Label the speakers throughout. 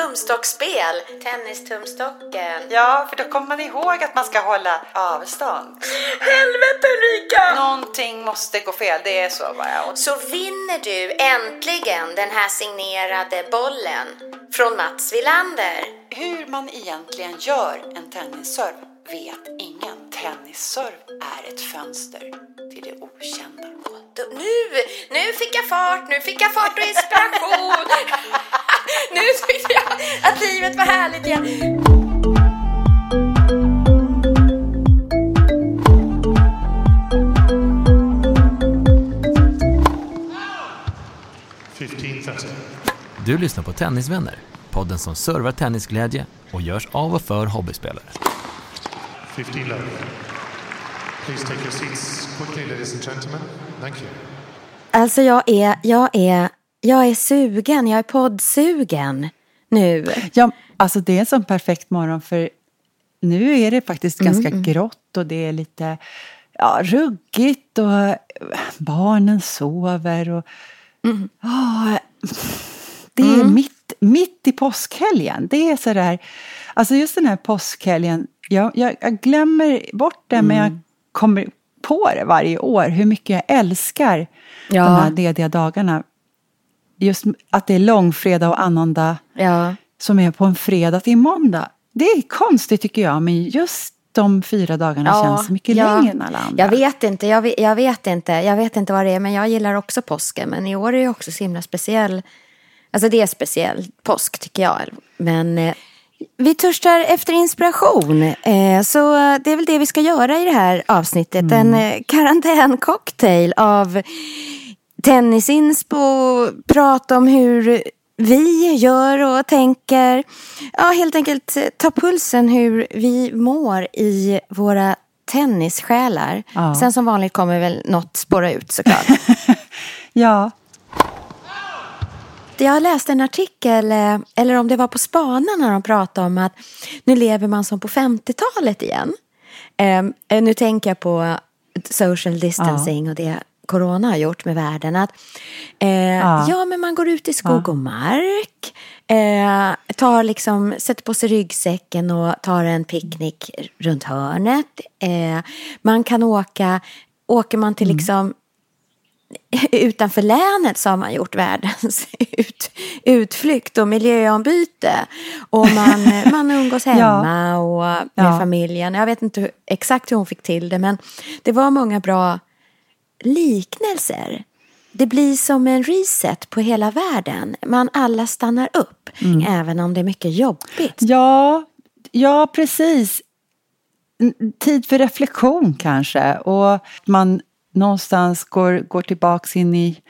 Speaker 1: Tumstockspel, tennistumstocken.
Speaker 2: Ja, för då kommer man ihåg att man ska hålla avstånd.
Speaker 1: Helvete Ulrika!
Speaker 2: Någonting måste gå fel, det är så bara. Och
Speaker 1: Så vinner du äntligen den här signerade bollen från Mats Wilander.
Speaker 2: hur man egentligen gör en tennisserv vet ingen. Tennisserv är ett fönster till det okända.
Speaker 1: Nu, nu fick jag fart, nu fick jag fart och inspiration. nu tyckte jag att livet var härligt igen.
Speaker 3: Du lyssnar på Tennisvänner, podden som servar tennisglädje och görs av och för hobbyspelare.
Speaker 4: 15 love. Please take your seats quickly, ladies and gentlemen. Thank you.
Speaker 1: Alltså jag är, jag är, jag är sugen, jag är poddsugen nu.
Speaker 5: Ja, alltså det är en sån perfekt morgon för nu är det faktiskt ganska grått och det är lite ja, ruggigt och barnen sover och ja, det är mitt, mitt i påskhelgen. Det är sådär, alltså just den här påskhelgen, jag, jag, jag glömmer bort det men jag kommer på det varje år hur mycket jag älskar
Speaker 1: Ja.
Speaker 5: de här lediga dagarna. Just att det är långfredag och annandag
Speaker 1: Ja.
Speaker 5: som är på en fredag till måndag. Det är konstigt tycker jag, men just de fyra dagarna känns mycket
Speaker 1: ja.
Speaker 5: längre än alla andra.
Speaker 1: Jag vet inte, jag vet, jag vet inte, jag vet inte vad det är, men jag gillar också påsken. Men i år är det också så himla speciell. Alltså det är speciell påsk tycker jag. Men eh, vi törstar efter inspiration. Eh, så det är väl det vi ska göra i det här avsnittet. En eh, karantäncocktail av tennisinspo, prata om hur vi gör och tänker. Ja, helt enkelt eh, ta pulsen hur vi mår i våra tennissjälar.
Speaker 5: Ja.
Speaker 1: Sen som vanligt kommer väl något spåra ut såklart.
Speaker 5: Ja,
Speaker 1: Jag läste en artikel, eh, eller om det var på Spana när de pratade om att nu lever man som på 50-talet igen. Eh, nu tänker jag på social distancing och det corona har gjort med världen. Att, eh, ja. men man går ut i skog och mark, eh, tar liksom, sätter på sig ryggsäcken och tar en picknick runt hörnet. Eh, man kan åka, åker man till liksom utanför länet så har man gjort världens ut, utflykt och miljöombyte. Och man, man umgås hemma och med
Speaker 5: Ja.
Speaker 1: familjen. Jag vet inte hur, exakt hur hon fick till det men det var många bra liknelser. Det blir som en reset på hela världen. Man alla stannar upp, även om det är mycket jobbigt.
Speaker 5: ja, ja precis. Tid för reflektion kanske. Och man någonstans går, går tillbaks in i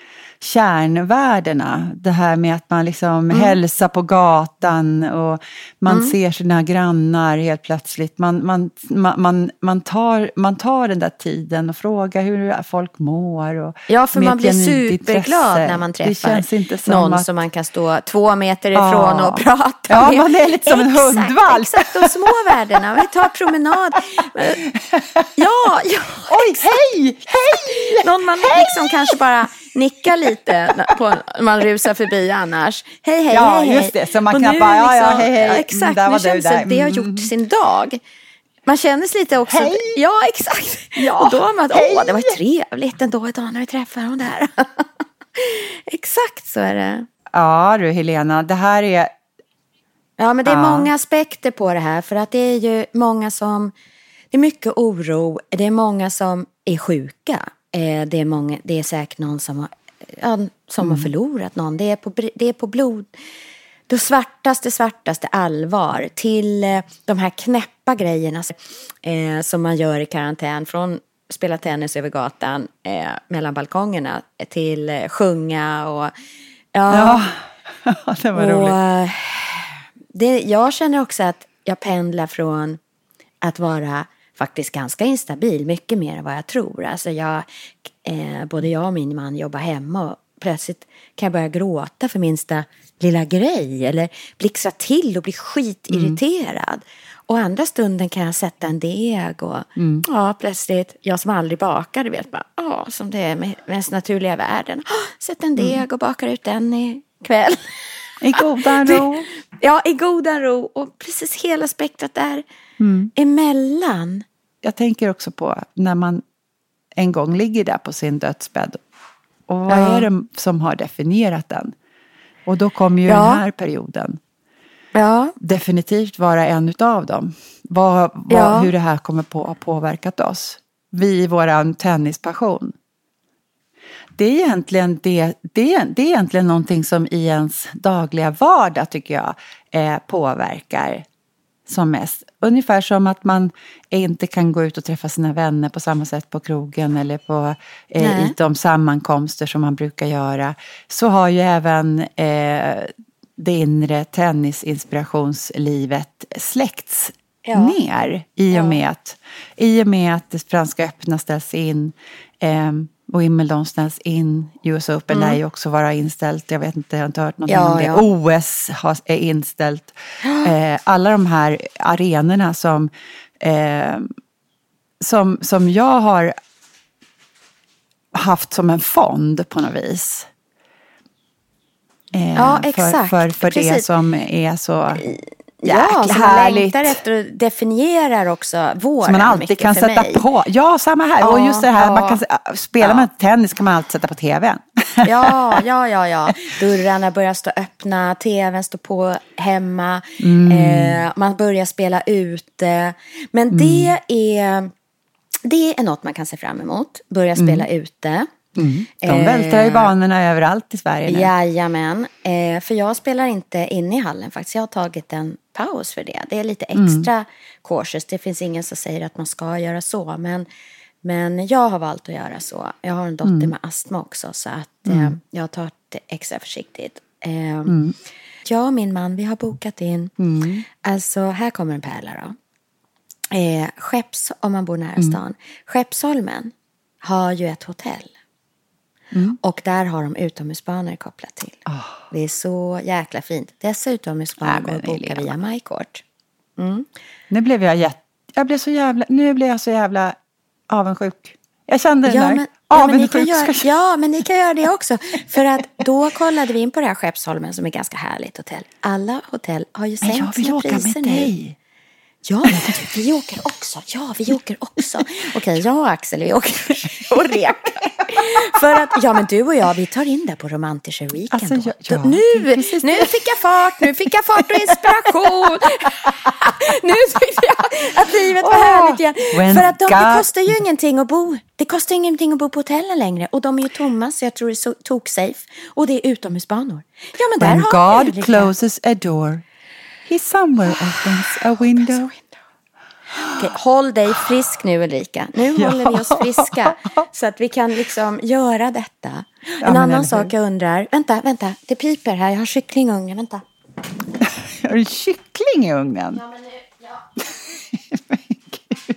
Speaker 5: kärnvärdena. Det här med att man liksom hälsar på gatan och man ser sina grannar helt plötsligt. Man, man, man, man, man, tar, man tar den där tiden och frågar hur folk mår. Och
Speaker 1: Ja, för man blir superglad när man
Speaker 5: Det
Speaker 1: träffar någon
Speaker 5: att,
Speaker 1: som man kan stå två meter
Speaker 5: Ja.
Speaker 1: ifrån och prata
Speaker 5: Ja,
Speaker 1: med.
Speaker 5: man är lite som en
Speaker 1: exakt,
Speaker 5: hundvalp.
Speaker 1: Exakt, de små värdena. Vi tar promenad. Ja, ja.
Speaker 5: Oj, hej! Hej!
Speaker 1: Någon man liksom kanske bara nickar lite på, när man rusar förbi annars. Hej, hej,
Speaker 5: Ja,
Speaker 1: hej, hej.
Speaker 5: just det. Så man
Speaker 1: nu
Speaker 5: bara, ja, ja,
Speaker 1: liksom-
Speaker 5: hej, hej.
Speaker 1: Exakt,
Speaker 5: där
Speaker 1: nu
Speaker 5: var du,
Speaker 1: känns det att det har
Speaker 5: Mm.
Speaker 1: gjort sin dag. Man känner sig lite också.
Speaker 5: Hej!
Speaker 1: Ja, exakt.
Speaker 5: Ja,
Speaker 1: Och då har man att,
Speaker 5: hej!
Speaker 1: åh, det var trevligt ändå idag när vi träffade de där. exakt så är det.
Speaker 5: Ja du Helena, det här är...
Speaker 1: Ja, men det är
Speaker 5: Ja.
Speaker 1: många aspekter på det här. För att det är ju många som... Det är mycket oro. Det är många som är sjuka. Eh, Det är, många, det är säkert någon som har, ja, som har förlorat någon. Det är på, det är på blod... Det svartaste, svartaste allvar till eh, de här knäppa grejerna eh, som man gör i karantän. Från spela tennis över gatan eh, mellan balkongerna till eh, sjunga och
Speaker 5: Ja, det var
Speaker 1: och,
Speaker 5: roligt.
Speaker 1: eh, det, jag känner också att jag pendlar från att vara faktiskt ganska instabil, mycket mer än vad jag tror. Alltså jag, eh, både jag och min man jobbar hemma och plötsligt kan jag börja gråta för minsta lilla grej eller blixtra till och bli skitirriterad. Och andra stunden kan jag sätta en deg och ja, plötsligt, jag som aldrig bakar, du vet bara, ja, som det är med mest naturliga världen. Ah, Sätt en deg och bakar ut den ikväll.
Speaker 5: I godan ro.
Speaker 1: Ja, i godan ro och precis hela spektrat där emellan.
Speaker 5: Jag tänker också på när man en gång ligger där på sin dödsbädd. Och vad
Speaker 1: Ja.
Speaker 5: är det som har definierat den? Och då kommer ju
Speaker 1: Ja.
Speaker 5: den här perioden
Speaker 1: Ja,
Speaker 5: definitivt vara en utav dem. Vad, vad. Hur det här kommer på ha påverkat oss. Vi i våran tennispassion. Det är, egentligen det, det, det är egentligen någonting som i ens dagliga vardag tycker jag eh, påverkar som mest. Ungefär som att man inte kan gå ut och träffa sina vänner på samma sätt på krogen eller på, eh, i de sammankomster som man brukar göra. Så har ju även eh, det inre tennisinspirationslivet släckts
Speaker 1: Ja.
Speaker 5: ner i och, med att, i och med att det franska öppna ställs in eh, Wimbledon ställs in. US Open lär ju också vara inställt. Jag vet inte, jag har inte hört något
Speaker 1: Mm. Ja,
Speaker 5: om det.
Speaker 1: ja.
Speaker 5: OS har, är inställt. Eh, alla de här arenorna som, eh, som, som jag har haft som en fond på något vis. Eh,
Speaker 1: Ja,
Speaker 5: För,
Speaker 1: exakt.
Speaker 5: för, för det
Speaker 1: Precis.
Speaker 5: som är så
Speaker 1: ja
Speaker 5: jäkla
Speaker 1: man
Speaker 5: härligt.
Speaker 1: längtar efter och definierar också våren
Speaker 5: Som man alltid kan sätta
Speaker 1: mig.
Speaker 5: på. Ja, samma här.
Speaker 1: Ja,
Speaker 5: och just det här,
Speaker 1: ja.
Speaker 5: man kan, äh, spelar man tennis kan man alltid sätta på tvn.
Speaker 1: Ja, ja, ja, ja. Dörrarna börjar stå öppna, tvn står på hemma,
Speaker 5: Mm.
Speaker 1: eh, man börjar spela ute. Men
Speaker 5: Mm.
Speaker 1: det, är, det är något man kan se fram emot, börja spela ute.
Speaker 5: Mm. De vältrar ju
Speaker 1: Eh,
Speaker 5: banorna överallt i Sverige nu.
Speaker 1: Jajamän, eh, för jag spelar inte inne i hallen faktiskt. Jag har tagit en paus för det. Det är lite
Speaker 5: Mm.
Speaker 1: extra cautious. Det finns ingen som säger att man ska göra så. Men, men jag har valt att göra så. Jag har en dotter
Speaker 5: Mm.
Speaker 1: med astma också. Så att eh, jag har tagit det extra försiktigt. Eh,
Speaker 5: Mm.
Speaker 1: Jag och min man, vi har bokat in. Alltså, här kommer en pärla då. Eh, Skepps, om man bor nära
Speaker 5: Mm.
Speaker 1: stan. Skeppsholmen har ju ett hotell.
Speaker 5: Mm.
Speaker 1: Och där har de utomhusbanor kopplat till. Det är så jäkla fint. Dessa utomhusbanor går
Speaker 5: men
Speaker 1: att boka via MyCourt.
Speaker 5: Nu blev jag jätte... Jag blev så jävla... Nu blev jag så jävla avundsjuk. Jag kände den
Speaker 1: Ja
Speaker 5: där.
Speaker 1: men, ja, men ni kan göra, ja, men ni kan göra det också. För att då kollade vi in på det här Skeppsholmen som är ganska härligt hotell. Alla hotell har ju
Speaker 5: Men
Speaker 1: sänkt
Speaker 5: jag vill
Speaker 1: sina
Speaker 5: åka med
Speaker 1: priser nu.
Speaker 5: dig.
Speaker 1: Ja, vi åker också. Ja, vi åker också. Okej, jag och Axel, vi åker och rekar. För att, ja men du och jag, vi tar in det på Romantischer Weekend.
Speaker 5: Alltså,
Speaker 1: då.
Speaker 5: ja,
Speaker 1: nu,
Speaker 5: precis
Speaker 1: nu fick jag fart, nu fick jag fart och inspiration. nu tyckte jag att livet var
Speaker 5: Åh,
Speaker 1: härligt igen. För att de, det kostar ju ingenting att bo. Det kostar ingenting att bo på hotellen längre. Och de är ju tomma, så jag tror det är så tok-safe. Och det är utomhusbanor. Ja, men där
Speaker 5: When
Speaker 1: har
Speaker 5: God closes a door, he somewhere opens a window.
Speaker 1: Okej, håll dig frisk nu Ulrika. Nu
Speaker 5: Ja.
Speaker 1: håller vi oss friska. Så att vi kan liksom göra detta. En
Speaker 5: men eller
Speaker 1: annan sak jag undrar. Vänta, vänta. Det piper här. Jag har kyckling i ugnen. Vänta.
Speaker 5: Har du en kyckling i ugnen? Men gud.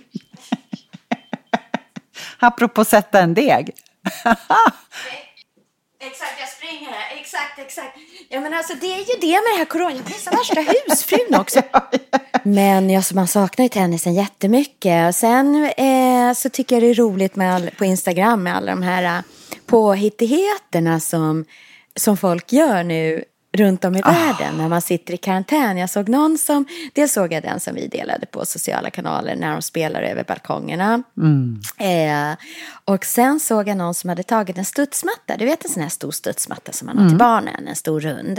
Speaker 5: Apropå sätta en deg.
Speaker 1: Exakt, jag springer här. Exakt, exakt. Ja, men alltså det är ju det med det här corona. Jag blir värsta husfrun också. Men jag, man saknar ju tennisen jättemycket. Och sen eh, så tycker jag det är roligt med all, på Instagram med alla de här eh, påhittigheterna som, som folk gör nu runt om i världen när man sitter i karantän. Jag såg någon som, dels såg jag den som vi delade på sociala kanaler när de spelar över balkongerna. Eh, och sen såg jag någon som hade tagit en studsmatta, du vet en sån här stor studsmatta som man har till barnen, en stor rund.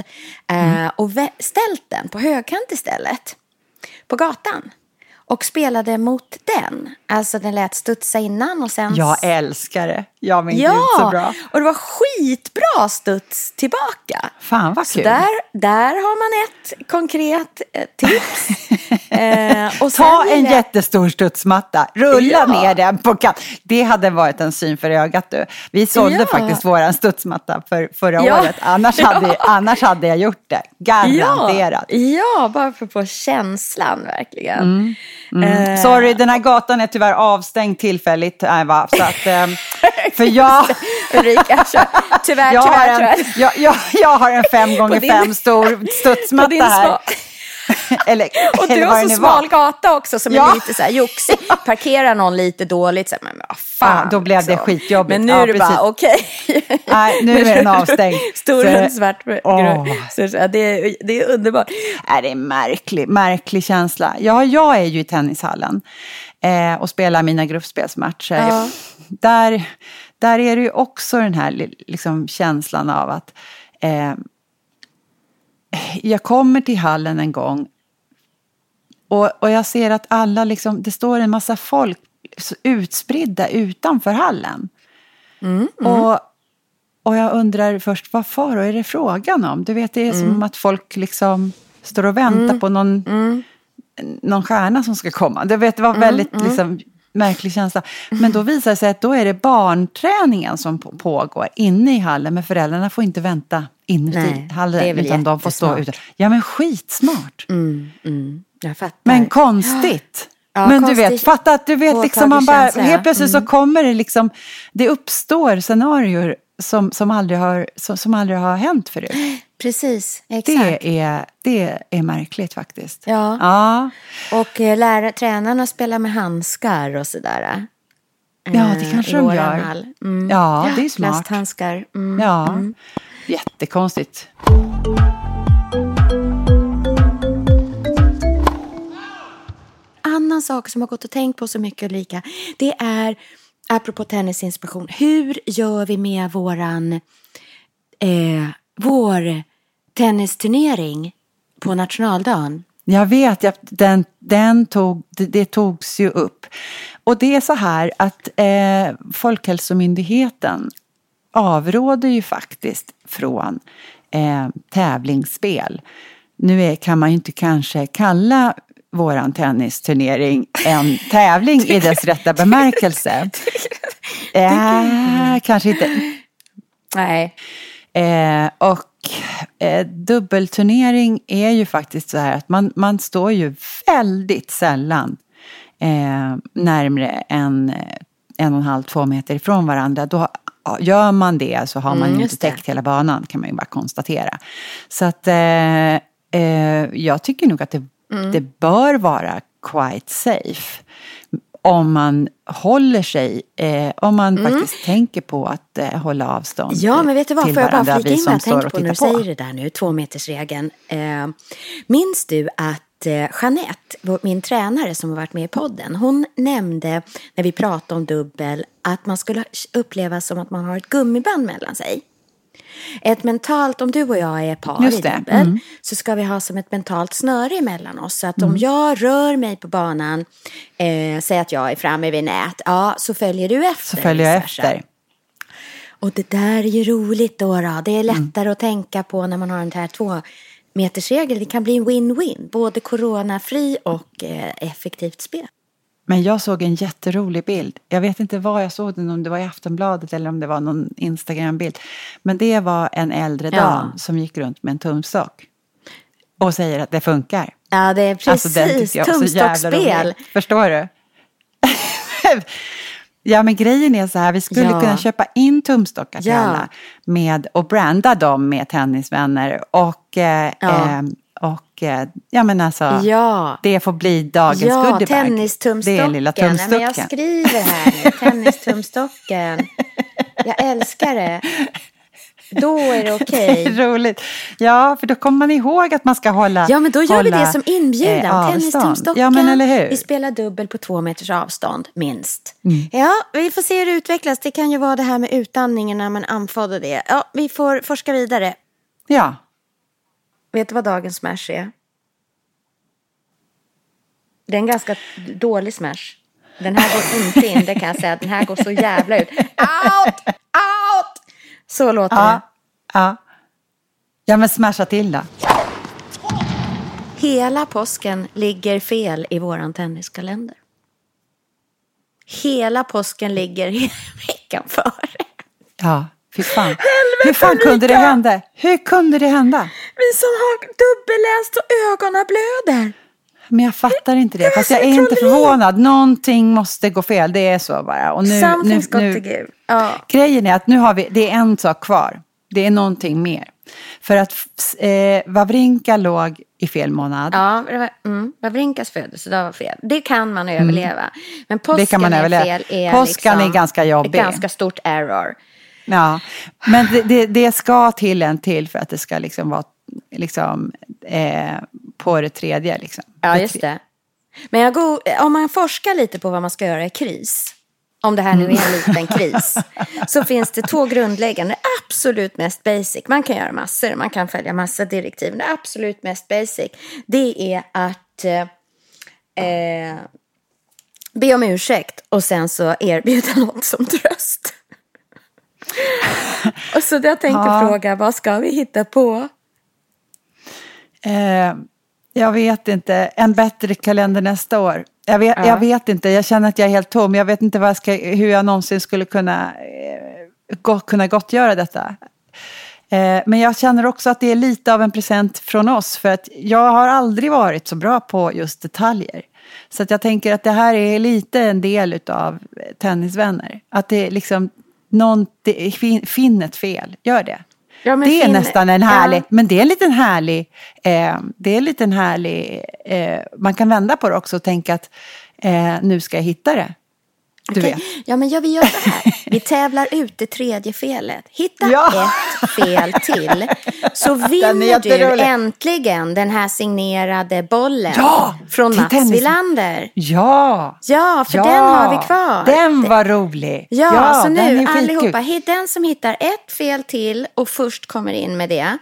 Speaker 1: Eh, och vä- ställt den på högkant istället, på gatan. Och spelade mot den. Alltså den lät studsa innan och sen...
Speaker 5: Jag älskar det. Ja, men gud så
Speaker 1: Ja,
Speaker 5: bra.
Speaker 1: och det var skitbra studs tillbaka.
Speaker 5: Fan vad
Speaker 1: Så
Speaker 5: kul.
Speaker 1: där, där har man ett konkret eh, tips. Eh,
Speaker 5: Ta en
Speaker 1: jag-
Speaker 5: jättestor studsmatta, rulla
Speaker 1: Ja.
Speaker 5: ner den på kant. Det hade varit en syn för ögat du. Vi sålde
Speaker 1: Ja.
Speaker 5: faktiskt våran studsmatta för, förra
Speaker 1: Ja.
Speaker 5: året. Annars, hade, annars hade jag gjort det. Garanterat.
Speaker 1: Ja, bara för få känslan verkligen.
Speaker 5: Mm.
Speaker 1: Eh,
Speaker 5: Sorry, den här gatan är tyvärr avstängd tillfälligt. Va? Så att, ehm, för jag,
Speaker 1: Ulrika, kör. tyvärr,
Speaker 5: jag, har
Speaker 1: tyvärr,
Speaker 5: en,
Speaker 1: tyvärr.
Speaker 5: jag, jag, jag har en fem gånger fem stor
Speaker 1: På
Speaker 5: studsmatta här. eller,
Speaker 1: Och du har så smal gata också som
Speaker 5: Ja.
Speaker 1: är lite så här joxig. Parkerar någon lite dåligt, så här, men vad fan.
Speaker 5: Ja, då blev det
Speaker 1: liksom.
Speaker 5: skitjobbigt.
Speaker 1: Men nu
Speaker 5: Ja,
Speaker 1: är det bara okej.
Speaker 5: Nej, nu är den avstängd.
Speaker 1: Stor
Speaker 5: Så-
Speaker 1: svart. Så, så, det, är, det är underbart.
Speaker 5: är det en märklig, märklig känsla. Ja, jag är ju i tennishallen eh, och spelar mina gruppspelsmatcher.
Speaker 1: Ja.
Speaker 5: Där, där är det ju också den här li- liksom, känslan av att eh, jag kommer till hallen en gång och, och jag ser att alla, liksom, det står en massa folk utspridda utanför hallen. Och, och jag undrar först, vad far är det frågan om? Du vet, det är som att folk liksom står och väntar på någon, någon stjärna som ska komma. Du vet, det var väldigt liksom, märklig känsla. Men då visar det sig att då är det barnträningen som på- pågår inne i hallen. Men föräldrarna får inte vänta inuti
Speaker 1: Nej,
Speaker 5: hallen. utan de får stå ute. Ja, men skitsmart.
Speaker 1: Jag fattar.
Speaker 5: Men konstigt.
Speaker 1: Ja,
Speaker 5: men du
Speaker 1: konstigt.
Speaker 5: vet, fatta att du vet liksom man bara,
Speaker 1: känsla,
Speaker 5: helt plötsligt så kommer det liksom, det uppstår scenarier som, som, aldrig har, som, som aldrig har hänt förut.
Speaker 1: Precis, exakt.
Speaker 5: Det är, det är märkligt faktiskt.
Speaker 1: Ja.
Speaker 5: Ja,
Speaker 1: Och eh, lärare, tränarna spelar med handskar och sådär.
Speaker 5: ja det
Speaker 1: Eh,
Speaker 5: kanske
Speaker 1: i
Speaker 5: de gör.
Speaker 1: Mm.
Speaker 5: Ja, det är smart.
Speaker 1: Plasthandskar. Mm.
Speaker 5: Ja, jättekonstigt.
Speaker 1: Annan sak som jag har gått och tänkt på så mycket Ulrika, det är, apropå tennisinspiration, hur gör vi med våran, eh, vår tennisturnering på nationaldagen?
Speaker 5: Jag vet, jag, den, den tog, det, det togs ju upp. Och det är så här att eh, Folkhälsomyndigheten avråder ju faktiskt från eh, tävlingsspel. Nu är, kan man ju inte kanske kalla våran tennisturnering en tävling i dess rätta bemärkelse. Eh, kanske inte.
Speaker 1: Nej.
Speaker 5: Eh, och eh, dubbelturnering är ju faktiskt så här att man, man står ju väldigt sällan eh, närmre än en och en halv, två meter ifrån varandra. Då ja, gör man det så har man
Speaker 1: Mm,
Speaker 5: ju inte
Speaker 1: det.
Speaker 5: täckt hela banan kan man ju bara konstatera. Så att eh, eh, jag tycker nog att det,
Speaker 1: Mm.
Speaker 5: det bör vara quite safe om man håller sig, eh, om man faktiskt tänker på att eh, hålla avstånd
Speaker 1: Mm. Ja, men vet du vad? Får jag bara flika in vad jag tänker på när du säger det där nu, tvåmetersregeln. Eh, minns du att eh, Jeanette, min tränare som har varit med i podden, hon nämnde när vi pratade om dubbel att man skulle uppleva som att man har ett gummiband mellan sig. Ett mentalt, om du och jag är par
Speaker 5: Just
Speaker 1: i dubbel,
Speaker 5: mm.
Speaker 1: så ska vi ha som ett mentalt snöre emellan oss. Så att om jag rör mig på banan, eh, säg att jag är framme vid nät, ja, så följer du efter.
Speaker 5: Så följer jag efter.
Speaker 1: Och det där är ju roligt då. då. Det är lättare att tänka på när man har en här två metersregel. Det kan bli en win-win. Både coronafri och eh, effektivt spel.
Speaker 5: Men jag såg en jätterolig bild. Jag vet inte var jag såg den, om det var i Aftonbladet eller om det var någon Instagram-bild. Men det var en äldre
Speaker 1: Ja.
Speaker 5: dam som gick runt med en tumstock. Och säger att det funkar.
Speaker 1: Ja, det är precis.
Speaker 5: Alltså, den tyckte jag var så jävla
Speaker 1: Tumstockspel.
Speaker 5: Förstår du? ja, men grejen är så här, vi skulle
Speaker 1: Ja.
Speaker 5: kunna köpa in tumstockar till
Speaker 1: Ja.
Speaker 5: alla med, och branda dem med tennisvänner. Och, eh,
Speaker 1: Ja.
Speaker 5: eh, och eh, ja, men alltså,
Speaker 1: Ja.
Speaker 5: det får bli dagens
Speaker 1: Ja,
Speaker 5: goodiebag.
Speaker 1: tennistumstocken.
Speaker 5: Det är lilla
Speaker 1: Nej, men jag
Speaker 5: tumstocken.
Speaker 1: skriver här nu. Tennistumstocken. Jag älskar det. Då är det okej.
Speaker 5: Roligt. Ja, för då kommer man ihåg att man ska hålla
Speaker 1: Ja, men då gör vi
Speaker 5: hålla,
Speaker 1: det som inbjudan.
Speaker 5: eh.
Speaker 1: Tennistumstocken.
Speaker 5: Ja, men eller hur?
Speaker 1: Vi spelar dubbel på två meters avstånd, minst.
Speaker 5: Mm.
Speaker 1: Ja, vi får se hur det utvecklas. Det kan ju vara det här med utandningen när man andfådd och det. Ja, vi får forska vidare.
Speaker 5: Ja,
Speaker 1: Vet du vad dagens smash är? Det är en ganska dålig smash. Den här går inte in, det kan jag säga. Den här går så jävla ut. Out! Out! Så låter det.
Speaker 5: ja, ja. Ja, men smasha till då.
Speaker 1: Hela påsken ligger fel i våran tenniskalender. Hela påsken ligger veckan före.
Speaker 5: Ja, fy fan.
Speaker 1: Helvete,
Speaker 5: Hur fan kunde det
Speaker 1: Ulrika!
Speaker 5: hända? Hur kunde det hända?
Speaker 1: Vi som har dubbelläst och ögonen blöder.
Speaker 5: Men jag fattar inte det.
Speaker 1: Det
Speaker 5: Fast jag är inte förvånad. Någonting måste gå fel. Det är så bara. Och nu, nu,
Speaker 1: got
Speaker 5: nu,
Speaker 1: to give. Ja.
Speaker 5: Grejen är att nu har vi, det är en sak kvar. Det är någonting mer. För att eh, Wawrinka låg i fel månad.
Speaker 1: Ja, det var, mm, Wawrinkas födelsedag var fel. Det kan man överleva. Men påsken
Speaker 5: Mm. Det kan man
Speaker 1: är
Speaker 5: överleva.
Speaker 1: fel. Är
Speaker 5: Påsken
Speaker 1: liksom
Speaker 5: är ganska jobbig.
Speaker 1: Ett ganska stort error.
Speaker 5: Ja, men det, det, det ska till en till för att det ska liksom vara liksom, eh, på det tredje. Liksom.
Speaker 1: Ja, just det. Men go- om man forskar lite på vad man ska göra i kris, om det här nu är en liten kris, så finns det två grundläggande, absolut mest basic. Man kan göra massor, man kan följa massa direktiv, men det absolut mest basic, det är att eh, eh, be om ursäkt och sen så erbjuda något som tröst. Och så jag tänkte
Speaker 5: Ja.
Speaker 1: fråga, vad ska vi hitta på?
Speaker 5: Eh, jag vet inte. En bättre kalender nästa år. Jag vet,
Speaker 1: Ja.
Speaker 5: jag vet inte. Jag känner att jag är helt tom. Jag vet inte jag ska, hur jag någonsin skulle kunna, eh, gå, kunna gottgöra detta. Eh, men jag känner också att det är lite av en present från oss. För att jag har aldrig varit så bra på just detaljer. Så jag tänker att det här är lite en del av tennisvänner. Att det liksom, någon, finn ett fel, gör det.
Speaker 1: Ja,
Speaker 5: det är
Speaker 1: fin-
Speaker 5: nästan en
Speaker 1: ja.
Speaker 5: härlig, men det är en liten härlig, eh, det är en liten härlig, eh, man kan vända på det också och tänka att eh, nu ska jag hitta det. Du
Speaker 1: Okej.
Speaker 5: vet.
Speaker 1: Ja, men ja, vi gör så här. Vi tävlar ut det tredje felet. Hitta
Speaker 5: Ja.
Speaker 1: ett fel till. Så vinner du äntligen den här signerade bollen
Speaker 5: Ja,
Speaker 1: från Mats
Speaker 5: tennis.
Speaker 1: Wilander.
Speaker 5: Ja!
Speaker 1: Ja, för
Speaker 5: ja,
Speaker 1: den har vi kvar.
Speaker 5: Den var rolig.
Speaker 1: Ja, så
Speaker 5: den
Speaker 1: nu allihopa, den som hittar ett fel till och först kommer in med det.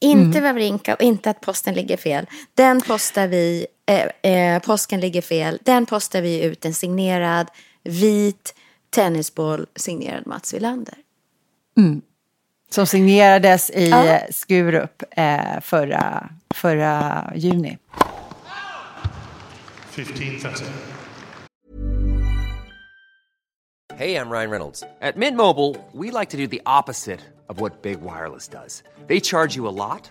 Speaker 1: Inte
Speaker 5: Mm.
Speaker 1: Wawrinka och inte att posten ligger fel. Den postar vi, eh, eh, påsken ligger fel. Den postar vi ut en signerad vit tennisboll signerad Mats Wilander.
Speaker 5: Som signerades i
Speaker 1: Ja.
Speaker 5: Skurup eh, förra, förra juni.
Speaker 4: 1530.
Speaker 6: Hey, I'm Ryan Reynolds. At Mint Mobile, we like to do the opposite of what Big Wireless. They charge you a lot,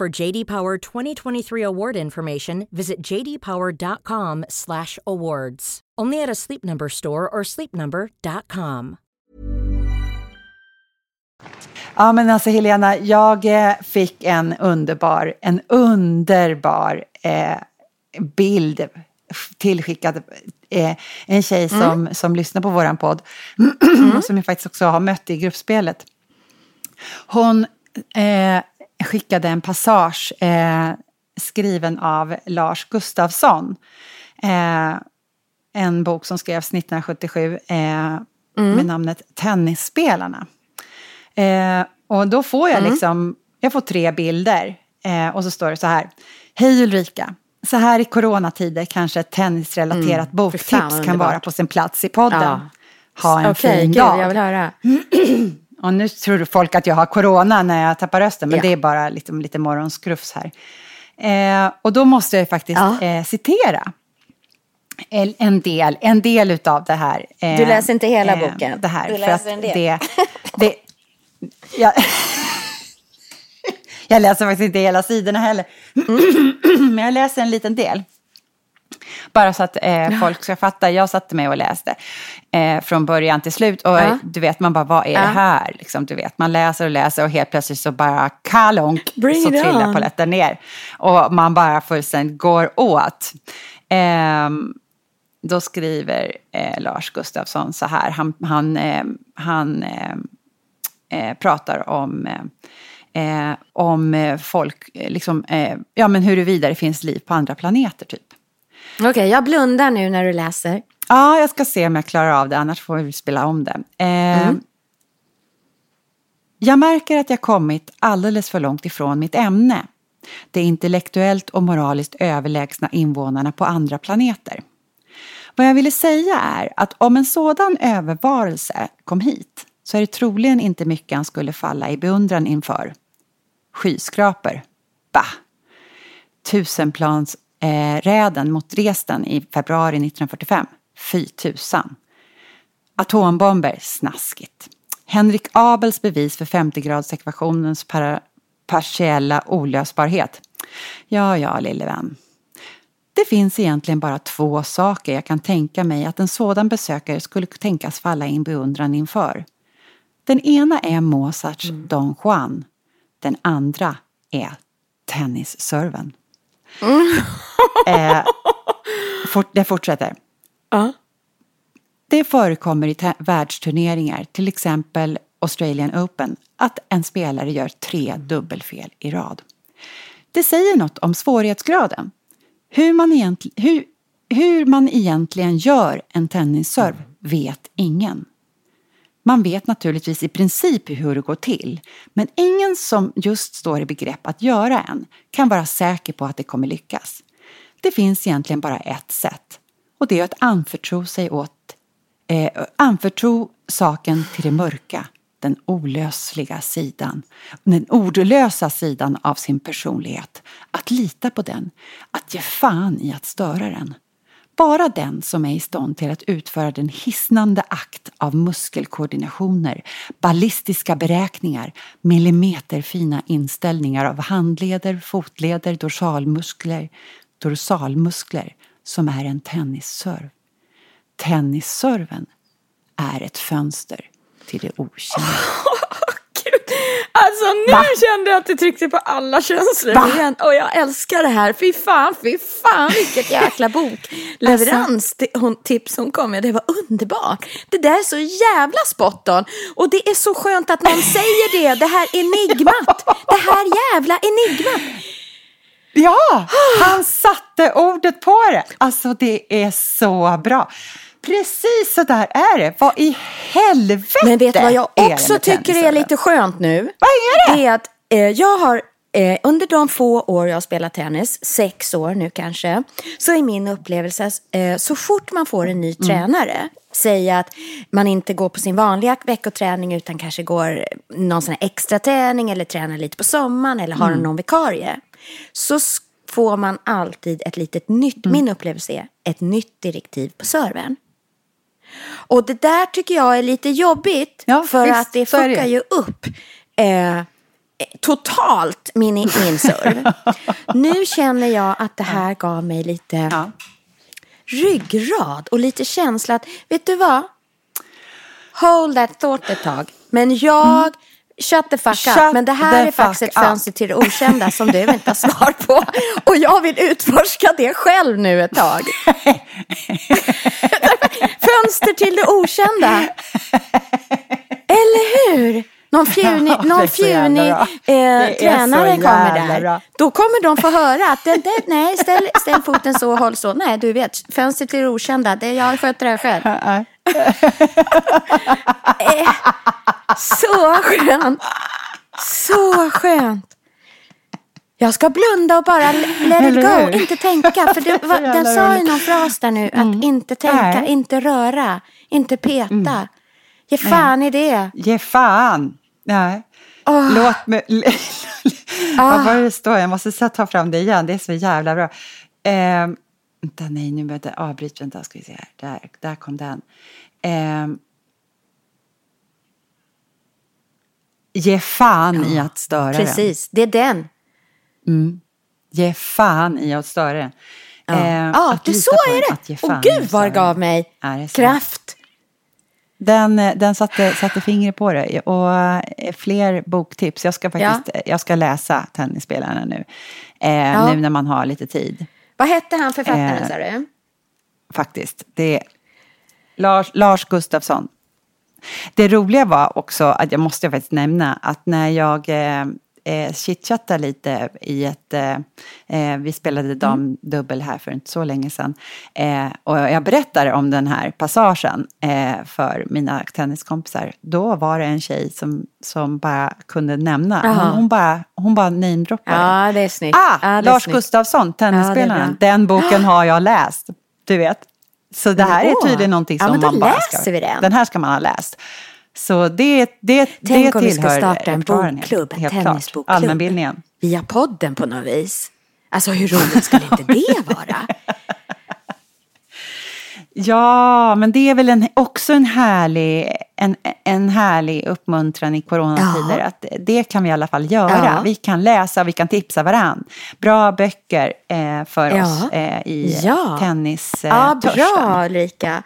Speaker 7: For JD Power 2023 award information, visit jdpower.com/awards. Only at a Sleep Number store or sleepnumber.com.
Speaker 5: Ja, men alltså Helena, jag eh, fick en underbar, en underbar eh, bild tillskickad. Eh, en tjej som, som lyssnar på våran podd, och som jag faktiskt också har mött i gruppspelet. Hon eh, skickade en passage eh, skriven av Lars Gustafsson. Eh, en bok som skrevs 1977 eh, med namnet Tennisspelarna. Eh, och då får jag liksom, jag får tre bilder. Eh, och så står det så här. Hej Ulrika. Så här i coronatider kanske ett tennisrelaterat
Speaker 1: Mm.
Speaker 5: Boktips kan vara på sin plats i podden.
Speaker 1: Ja.
Speaker 5: Ha en
Speaker 1: Okej,
Speaker 5: fin
Speaker 1: gud,
Speaker 5: dag.
Speaker 1: jag vill höra.
Speaker 5: Och nu tror folk att jag har corona när jag tappar rösten, men
Speaker 1: Ja.
Speaker 5: det är bara liksom lite morgonskrufs här. Eh, och då måste jag faktiskt
Speaker 1: Ja.
Speaker 5: eh, citera en, del, en del utav det här. eh,
Speaker 1: Du läser inte hela boken?
Speaker 5: Det här,
Speaker 1: Du läser en del.
Speaker 5: Det, det, jag, jag läser faktiskt inte hela sidorna heller.
Speaker 1: Mm.
Speaker 5: men jag läser en liten del. Bara så att eh, folk ska fatta. Jag satte mig och läste eh, från början till slut. Och
Speaker 1: Ja.
Speaker 5: du vet, man bara, vad är det här? Liksom, du vet, man läser och läser och helt plötsligt så bara kalonk
Speaker 1: Bring
Speaker 5: så trillar polletten ner. Och man bara fullständigt går åt. Ehm, då skriver eh, Lars Gustafsson så här. Han, han, eh, han eh, eh, pratar om, eh, eh, om eh, folk, eh, liksom, eh, ja men huruvida det finns liv på andra planeter typ.
Speaker 1: Okej, jag blundar nu när du läser.
Speaker 5: Ja, jag ska se om jag klarar av det, annars får vi spela om det. Eh, Jag märker att jag kommit alldeles för långt ifrån mitt ämne. De intellektuellt och moraliskt överlägsna invånarna på andra planeter. Vad jag ville säga är att om en sådan övervarelse kom hit så är det troligen inte mycket han skulle falla i beundran inför. Skyskrapor? Bah! Tusenplans eh, räden mot Dresden i februari 1945? Fy tusan! Atombomber? Snaskigt. Henrik Abels bevis för 50-gradsekvationens para, partiella olösbarhet? Ja, ja, lille vän. Det finns egentligen bara två saker jag kan tänka mig att en sådan besökare skulle tänkas falla i en beundran inför. Den ena är Mozarts Don Juan. Den andra är tennisserven. eh, fort, det fortsätter. Det förekommer i världsturneringar, till exempel Australian Open, att en spelare gör tre dubbelfel i rad. Det säger något om svårighetsgraden. Hur man, egent, hur, hur man egentligen gör en tennisserv vet ingen. Man vet naturligtvis i princip hur det går till, men ingen som just står i begrepp att göra en kan vara säker på att det kommer lyckas. Det finns egentligen bara ett sätt och det är att anförtro sig åt eh, anförtro saken till det mörka, den olösliga sidan, den ordlösa sidan av sin personlighet. Att lita på den, att ge fan i att störa den. Bara den som är i stånd till att utföra den hisnande akt av muskelkoordinationer, ballistiska beräkningar, millimeterfina inställningar av handleder, fotleder, dorsalmuskler, dorsalmuskler som är en tennisserv. Tennisserven är ett fönster till det okända.
Speaker 1: Alltså nu
Speaker 5: Va?
Speaker 1: kände jag att det tryckte på alla känslor
Speaker 5: Va?
Speaker 1: igen. Och jag älskar det här. Fy fan, fy fan vilket jäkla bokleverans
Speaker 5: Alltså-
Speaker 1: tips hon kom med. Det var underbart. Det där är så jävla spot on. Och det är så skönt att någon säger det. Det här enigmat. Det här jävla enigmat.
Speaker 5: Ja, han satte ordet på det. Alltså det är så bra. Precis så där är det. Vad i helvete
Speaker 1: Men vet du vad jag
Speaker 5: är
Speaker 1: också
Speaker 5: med
Speaker 1: tycker är lite skönt nu?
Speaker 5: Vad är det?
Speaker 1: Det är att eh, jag har eh, under de få år jag har spelat tennis, sex år nu kanske, så är min upplevelse eh, så fort man får en ny
Speaker 5: Mm.
Speaker 1: tränare, säg att man inte går på sin vanliga veckoträning utan kanske går någon sån här extra träning eller tränar lite på sommaren eller
Speaker 5: Mm.
Speaker 1: har någon vikarie, så får man alltid ett litet nytt,
Speaker 5: Mm.
Speaker 1: min upplevelse är, ett nytt direktiv på serven. Och det där tycker jag är lite jobbigt.
Speaker 5: Ja,
Speaker 1: för
Speaker 5: visst,
Speaker 1: att det
Speaker 5: är det
Speaker 1: fuckar
Speaker 5: ju.
Speaker 1: upp eh, totalt min, min serv. nu känner jag att det här gav mig lite
Speaker 5: Ja.
Speaker 1: ryggrad och lite känsla att, vet du vad? Hold that thought ett tag. Men jag, shut the fuck
Speaker 5: Shut
Speaker 1: up. Men det här är faktiskt ett fönster till det okända som du inte har svar på. Och jag vill utforska det själv nu ett tag. fönster till det okända. Eller hur? Någon fjunig,
Speaker 5: Ja,
Speaker 1: någon fjunig eh, tränare kommer där.
Speaker 5: bra.
Speaker 1: Då kommer de få höra att det, det, nej, ställ, ställ foten så, håll så. Nej, du vet, fönster till det okända, det, jag sköter det här själv.
Speaker 5: Nej.
Speaker 1: Så skönt. Så skönt. Jag ska blunda och bara let it go, inte tänka. För det, var, den sa ju någon fras där nu, att inte tänka,
Speaker 5: Nej.
Speaker 1: inte röra, inte peta. Ge fan i det.
Speaker 5: Ge fan. Nej. Låt mig... Vad var det det står? Jag måste ta fram det igen. Det är så jävla bra. Eh, vänta, nej, nu vänta, avbryt. Vänta, ska vi se här. Där, där kom den. Eh, ge fan i att störa den.
Speaker 1: Precis, det är den.
Speaker 5: Ge fan i att störa den.
Speaker 1: Ja,
Speaker 5: Eh,
Speaker 1: ja
Speaker 5: att
Speaker 1: det så är det. Och gud vad det gav mig kraft.
Speaker 5: Den, eh, den satte, satte fingret på det. Och eh, fler boktips. Jag ska faktiskt jag ska läsa Tennisspelarna nu. Eh,
Speaker 1: Ja.
Speaker 5: Nu när man har lite tid.
Speaker 1: Vad hette han författaren
Speaker 5: Eh,
Speaker 1: sa du?
Speaker 5: Faktiskt. Det är Lars, Lars Gustafsson. Det roliga var också att jag måste faktiskt nämna att när jag eh, eh, chitchattade lite i ett... Eh, eh, vi spelade damdubbel här för inte så länge sedan. Eh, och jag berättade om den här passagen eh, för mina tenniskompisar. Då var det en tjej som, som bara kunde nämna. Hon, hon bara, hon bara namedroppade.
Speaker 1: Ja, det är snyggt.
Speaker 5: Ah,
Speaker 1: ja, det
Speaker 5: Lars. Gustafsson, tennisspelaren.
Speaker 1: Ja,
Speaker 5: den boken har jag läst. Du vet. Så det här är tydligen någonting
Speaker 1: Ja,
Speaker 5: som
Speaker 1: då
Speaker 5: man bara ska...
Speaker 1: den.
Speaker 5: Den här ska man ha läst. Så det, det,
Speaker 1: Tänk
Speaker 5: det
Speaker 1: om vi ska
Speaker 5: tillhör
Speaker 1: starta en bokklubb, en tennisbokklubb.
Speaker 5: Allmänbildningen.
Speaker 1: Via podden på något vis. Alltså hur roligt skulle inte det vara?
Speaker 5: Ja, men det är väl en, också en härlig, en, en härlig uppmuntran i coronatider.
Speaker 1: Ja.
Speaker 5: Att det kan vi i alla fall göra.
Speaker 1: Ja.
Speaker 5: Vi kan läsa, vi kan tipsa varann. Bra böcker eh, för
Speaker 1: Ja.
Speaker 5: oss eh, i
Speaker 1: Ja.
Speaker 5: tennis. Eh,
Speaker 1: Ja,
Speaker 5: törsten.
Speaker 1: bra Ulrika.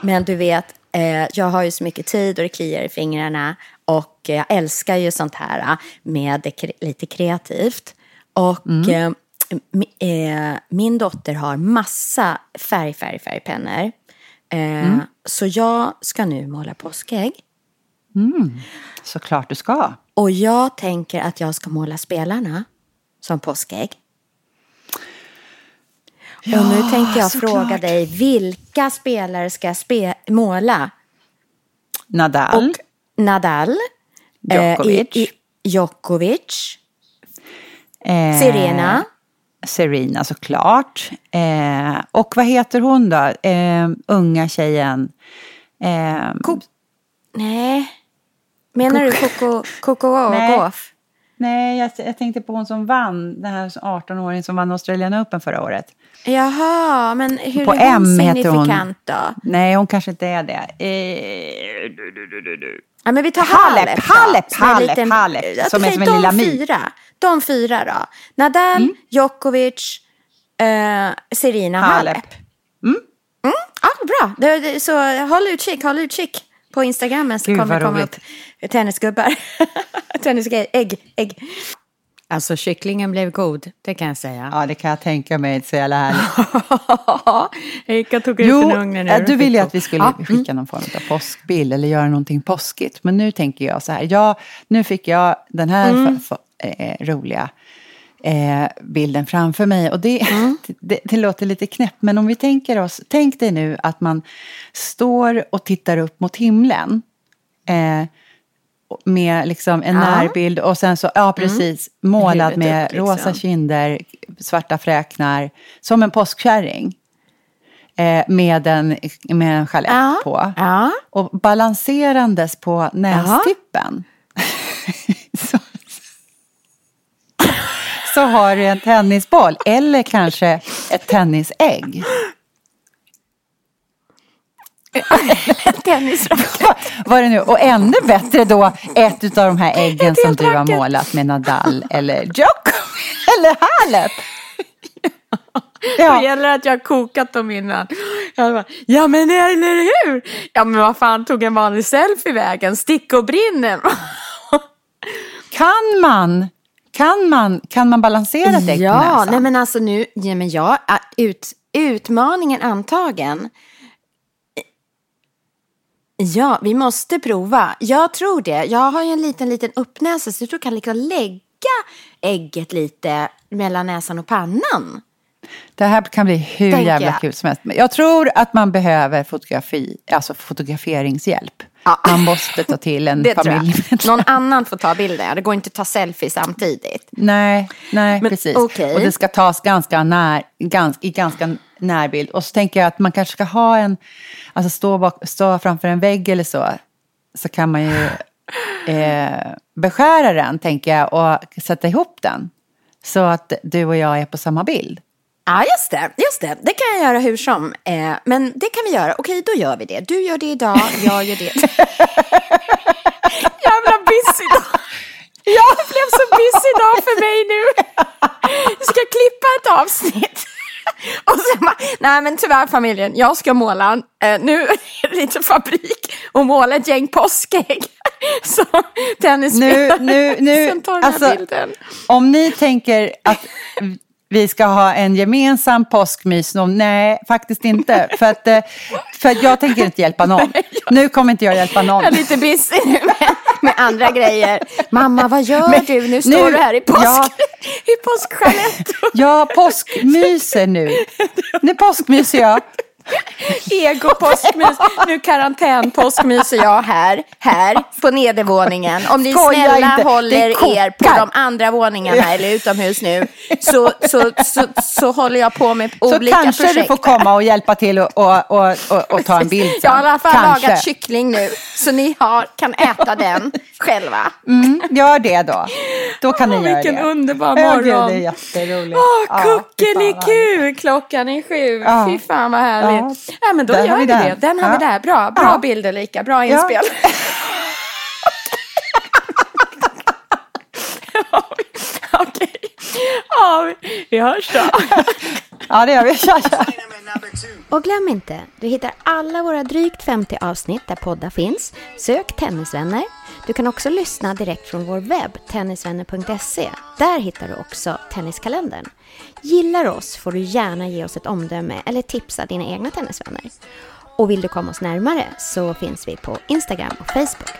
Speaker 1: Men du vet, eh, jag har ju så mycket tid och det kliar i fingrarna. Och jag älskar ju sånt här eh, med lite kreativt. Och eh, eh, min dotter har massa färg, färg, färgpennor. Eh, Så jag ska nu måla påskägg.
Speaker 5: Såklart du ska.
Speaker 1: Och jag tänker att jag ska måla spelarna som påskägg. och nu tänkte jag
Speaker 5: såklart.
Speaker 1: fråga dig, vilka spelare ska jag spe- måla?
Speaker 5: Nadal.
Speaker 1: Och Nadal,
Speaker 5: Djokovic.
Speaker 1: eh, i, i, Djokovic,
Speaker 5: eh,
Speaker 1: Serena,
Speaker 5: Serena såklart. Eh, och vad heter hon då? Eh, unga tjejen. Eh,
Speaker 1: Ko- nej, menar du Coco, Coco. Gauff?
Speaker 5: nej, jag, jag tänkte på hon som vann, den här 18-åringen som vann Australian Open förra året.
Speaker 1: Jaha, men hur
Speaker 5: På
Speaker 1: är hon
Speaker 5: M heter hon.
Speaker 1: signifikant då?
Speaker 5: Nej, hon kanske inte är det. Eh, du, du, du, du.
Speaker 1: Ja, men vi tar
Speaker 5: Halep,
Speaker 1: Halep,
Speaker 5: Halep,
Speaker 1: liten-
Speaker 5: Halep, som är som en lilla My.
Speaker 1: fyra. De fyra då. Nadal, Djokovic, eh, Serena, Halep.
Speaker 5: Halep.
Speaker 1: Mm, ja, bra. Det, så håll utkik, håll utkik på Instagram så
Speaker 5: Gud,
Speaker 1: kommer det komma upp tennisgubbar. Tennisägg, ägg, ägg. Alltså kycklingen blev god, det kan jag säga.
Speaker 5: Ja, det kan jag tänka mig. Så jävla härligt.
Speaker 1: Erika tog
Speaker 5: Jo, eh, du ville ju att vi skulle
Speaker 1: Ja, mm.
Speaker 5: skicka någon form av påskbild eller göra någonting påskigt. Men nu tänker jag så här, ja, nu fick jag den här
Speaker 1: Mm.
Speaker 5: f- f- eh, roliga eh, bilden framför mig. Och det,
Speaker 1: Mm.
Speaker 5: det, det låter lite knäppt, men om vi tänker oss, tänk dig nu att man står och tittar upp mot himlen. Eh, med liksom en
Speaker 1: Ja. Mm.
Speaker 5: närbild och sen så, ja precis, målad
Speaker 1: Huvudet
Speaker 5: med
Speaker 1: upp, liksom.
Speaker 5: rosa kinder, svarta fräknar, som en påskkärring. Eh, med, en, med en chalett
Speaker 1: Ja.
Speaker 5: på.
Speaker 1: Ja.
Speaker 5: Och balanserandes på nästippen. så, så har du en tennisboll eller kanske ett tennisägg.
Speaker 1: Tennisracket.
Speaker 5: Vad är det nu? Och ännu bättre då ett av de här äggen som du har målat med Nadal eller Djokovic eller Halep.
Speaker 1: Det
Speaker 5: Ja,
Speaker 1: gäller att jag har kokat dem innan. Jag bara, ja men eller hur? Ja men vad fan tog en vanlig selfie vägen? Stick och brinner.
Speaker 5: kan man, kan man, kan man balansera ett ägg på
Speaker 1: Ja,
Speaker 5: näsan?
Speaker 1: nej men alltså nu, ja men ja, ä, ut, utmaningen antagen. Ja, vi måste prova. Jag tror det. Jag har ju en liten, liten uppnäsa så jag tror jag kan liksom lägga ägget lite mellan näsan och pannan.
Speaker 5: Det här kan bli hur
Speaker 1: Tänker
Speaker 5: jävla
Speaker 1: jag.
Speaker 5: kul som helst. Men Jag tror att man behöver fotografi, alltså fotograferingshjälp.
Speaker 1: Ja.
Speaker 5: Man måste ta till en familjemedlem.
Speaker 1: Någon annan får ta bilden. Det går inte att ta selfie samtidigt.
Speaker 5: Nej, nej
Speaker 1: Men,
Speaker 5: precis.
Speaker 1: okej.
Speaker 5: Och det ska tas ganska när, gans, i ganska närbild. Och så tänker jag att man kanske ska ha en, alltså stå, bak, stå framför en vägg eller så. Så kan man ju eh, beskära den, tänker jag, och sätta ihop den. Så att du och jag är på samma bild.
Speaker 1: Ja, just det. Just det. Det kan jag göra hur som. Eh, men det kan vi göra. Okej, då gör vi det. Du gör det idag, jag gör det. Jävla busy dag. Ja. Det blev så busy dag för mig nu. Jag ska klippa ett avsnitt. Och sen bara, nej men tyvärr familjen, jag ska måla, eh, nu är det lite fabrik och måla ett gäng påskägg. Så tennisspelare,
Speaker 5: Nu, nu, nu,
Speaker 1: sen tar
Speaker 5: alltså,
Speaker 1: bilden.
Speaker 5: om ni tänker att vi ska ha en gemensam påskmys, nej, faktiskt inte. För att, eh, för att jag tänker inte hjälpa någon. Nu kommer inte jag hjälpa någon.
Speaker 1: Jag är lite busy nu med, andra grejer. Mamma, vad gör
Speaker 5: Men
Speaker 1: du? Nu
Speaker 5: nu-
Speaker 1: står du här i påsk,
Speaker 5: ja.
Speaker 1: i påskchalett.
Speaker 5: Jag påskmyser nu. Nu påskmyser jag.
Speaker 1: Ego påskmys. Nu karantän påskmyser jag här, här på nedervåningen. Om ni
Speaker 5: Skoja
Speaker 1: snälla
Speaker 5: inte,
Speaker 1: håller er på de andra våningarna eller utomhus nu så, så, så, så håller jag på med
Speaker 5: Så
Speaker 1: olika
Speaker 5: kanske
Speaker 1: projekt.
Speaker 5: du får komma och hjälpa till och, och, och, och, och ta en bild sen.
Speaker 1: Jag har i alla fall
Speaker 5: Kanske.
Speaker 1: lagat kyckling nu så ni har, kan äta den själva.
Speaker 5: Mm, gör det då. Då kan
Speaker 1: Åh,
Speaker 5: ni göra
Speaker 1: vilken
Speaker 5: det.
Speaker 1: underbar
Speaker 5: Ja, gud,
Speaker 1: morgon.
Speaker 5: Det är jätteroligt.
Speaker 1: Åh,
Speaker 5: Ja, fy fan vad
Speaker 1: kuckeliku! Klockan är sju.
Speaker 5: Ja.
Speaker 1: Fy fan vad härligt. Ja, men då
Speaker 5: Där har
Speaker 1: gör
Speaker 5: vi den.
Speaker 1: det. Den har
Speaker 5: Ja.
Speaker 1: vi där. Bra, bra
Speaker 5: Ja.
Speaker 1: bilder lika. Bra
Speaker 5: Ja.
Speaker 1: inspel. Okej. Ja, vi- vi hörs då.
Speaker 5: Ja, det gör vi. Ja, ja.
Speaker 1: Och glöm inte, du hittar alla våra drygt 50 avsnitt där poddar finns. Sök Tennisvänner. Du kan också lyssna direkt från vår webb, tennisvänner.se. Där hittar du också Tenniskalendern. Gillar oss får du gärna ge oss ett omdöme eller tipsa dina egna tennisvänner. Och vill du komma oss närmare så finns vi på Instagram och Facebook.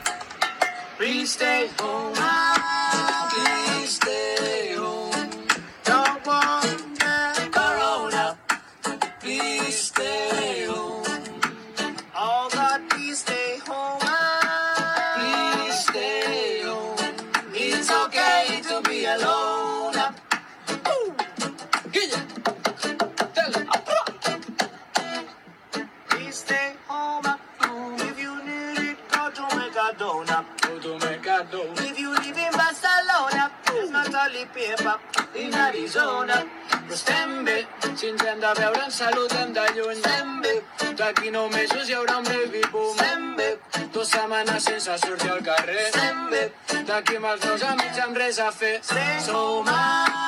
Speaker 8: d'Arizona. Estem bé, si ens hem de veure ens salutem de lluny. Estem bé, d'aquí nou mesos hi haurà un baby boom. Estem bé, dos setmanes sense sortir al carrer. Estem bé, d'aquí amb els dos amics amb res a fer. Estem.
Speaker 4: Som a...